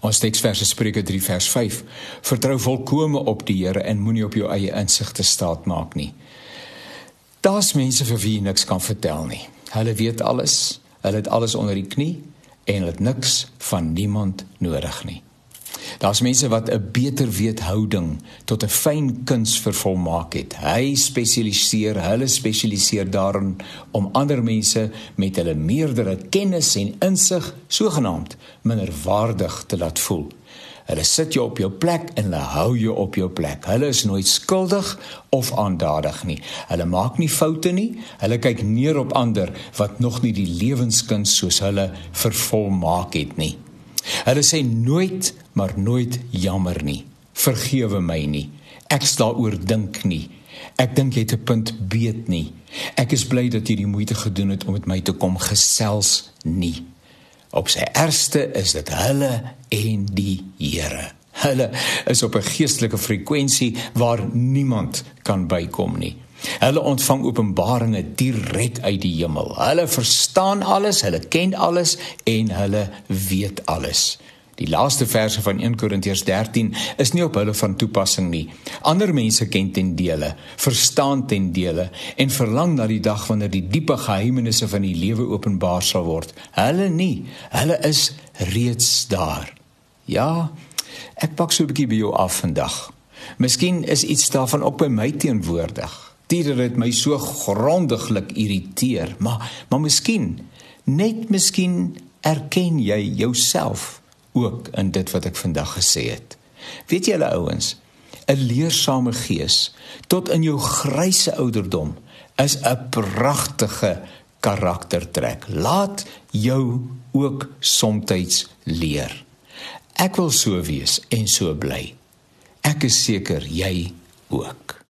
Ons teksverse Spreuke 3 vers 5: Vertrou volkome op die Here en moenie op jou eie insig te staat maak nie. Daar's mense vir wie niks kan vertel nie. Hulle weet alles, hulle het alles onder die knie en hulle het niks van niemand nodig nie. Daar's mense wat 'n beter wethouding tot 'n fyn kuns vervolmaak het. Hy spesialiseer, hulle spesialiseer daarin om ander mense met hulle meerdere kennis en insig sogenaamd minderwaardig te laat voel. Hulle sit jou op jou plek en hulle hou jou op jou plek. Hulle is nooit skuldig of aandadig nie. Hulle maak nie foute nie. Hulle kyk neer op ander wat nog nie die lewenskuns soos hulle vervolmaak het nie. Hulle sê nooit maar nooit jammer nie. Vergewe my nie. Ek staan oor dink nie. Ek dink jy het 'n punt beet nie. Ek is bly dat jy die moeite gedoen het om met my te kom gesels nie. Op sy ergste is dit hulle en die Here. Hulle is op 'n geestelike frekwensie waar niemand kan bykom nie. Hulle ontvang openbaringe direk uit die hemel. Hulle verstaan alles, hulle ken alles en hulle weet alles. Die laaste verse van 1 Korintiërs 13 is nie op hulle van toepassing nie. Ander mense ken ten dele, verstaan ten dele en verlang na die dag wanneer die diepe geheimenisse van die lewe openbaar sal word. Hulle nie, hulle is reeds daar. Ja, ek pak so 'n bietjie by jou af vandag. Miskien is iets daarvan ook by my teenwoordig diere dit my so grondiglik irriteer, maar maar miskien net miskien erken jy jouself ook in dit wat ek vandag gesê het. Weet julle ouens, 'n leersame gees tot in jou grysse ouderdom is 'n pragtige karaktertrek. Laat jou ook soms leer. Ek wil so wees en so bly. Ek is seker jy ook.